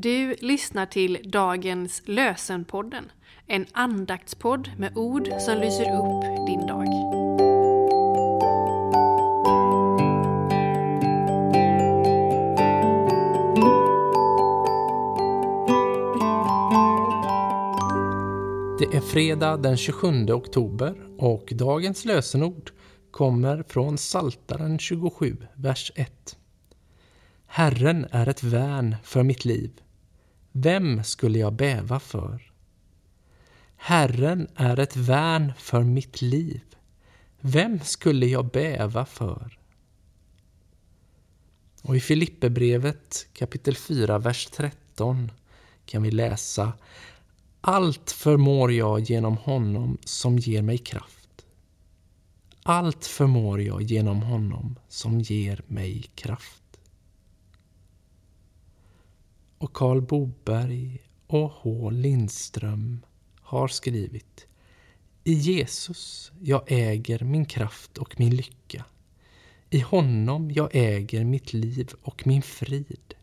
Du lyssnar till dagens Lösenpodden, en andaktspodd med ord som lyser upp din dag. Det är fredag den 27 oktober och dagens lösenord kommer från Saltaren 27, vers 1. Herren är ett värn för mitt liv. Vem skulle jag bäva för? Herren är ett värn för mitt liv. Vem skulle jag bäva för? Och i Filipperbrevet kapitel 4, vers 13 kan vi läsa Allt förmår jag genom honom som ger mig kraft. Allt förmår jag genom honom som ger mig kraft och Karl Boberg och H Lindström har skrivit I Jesus jag äger min kraft och min lycka. I honom jag äger mitt liv och min frid.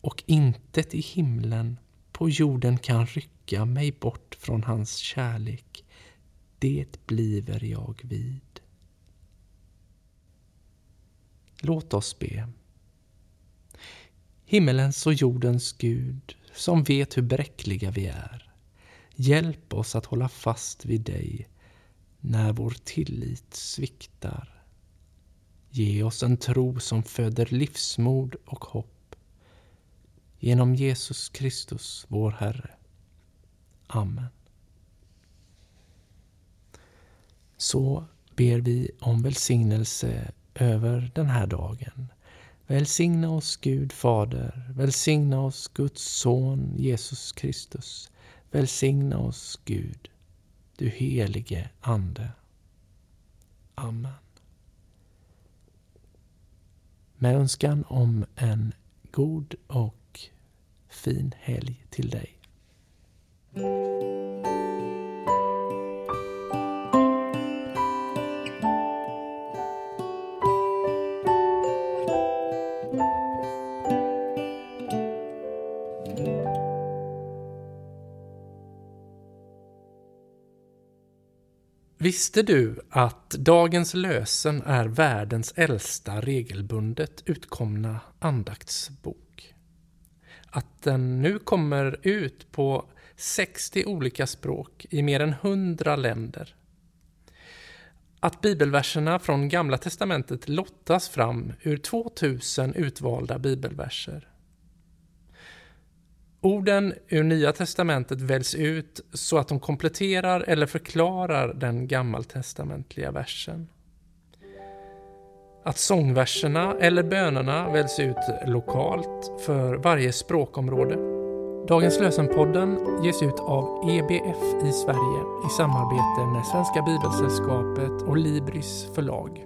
Och intet i himlen på jorden kan rycka mig bort från hans kärlek. Det bliver jag vid. Låt oss be. Himmelens och jordens Gud, som vet hur bräckliga vi är. Hjälp oss att hålla fast vid dig när vår tillit sviktar. Ge oss en tro som föder livsmod och hopp. Genom Jesus Kristus, vår Herre. Amen. Så ber vi om välsignelse över den här dagen Välsigna oss Gud Fader, välsigna oss Guds son Jesus Kristus. Välsigna oss Gud, du helige Ande. Amen. Med önskan om en god och fin helg till dig. Visste du att dagens lösen är världens äldsta regelbundet utkomna andaktsbok? Att den nu kommer ut på 60 olika språk i mer än 100 länder. Att bibelverserna från Gamla Testamentet lottas fram ur 2000 utvalda bibelverser. Orden ur Nya testamentet väljs ut så att de kompletterar eller förklarar den gammaltestamentliga versen. Att sångverserna eller bönerna väljs ut lokalt för varje språkområde. Dagens lösenpodden ges ut av EBF i Sverige i samarbete med Svenska Bibelsällskapet och Libris förlag.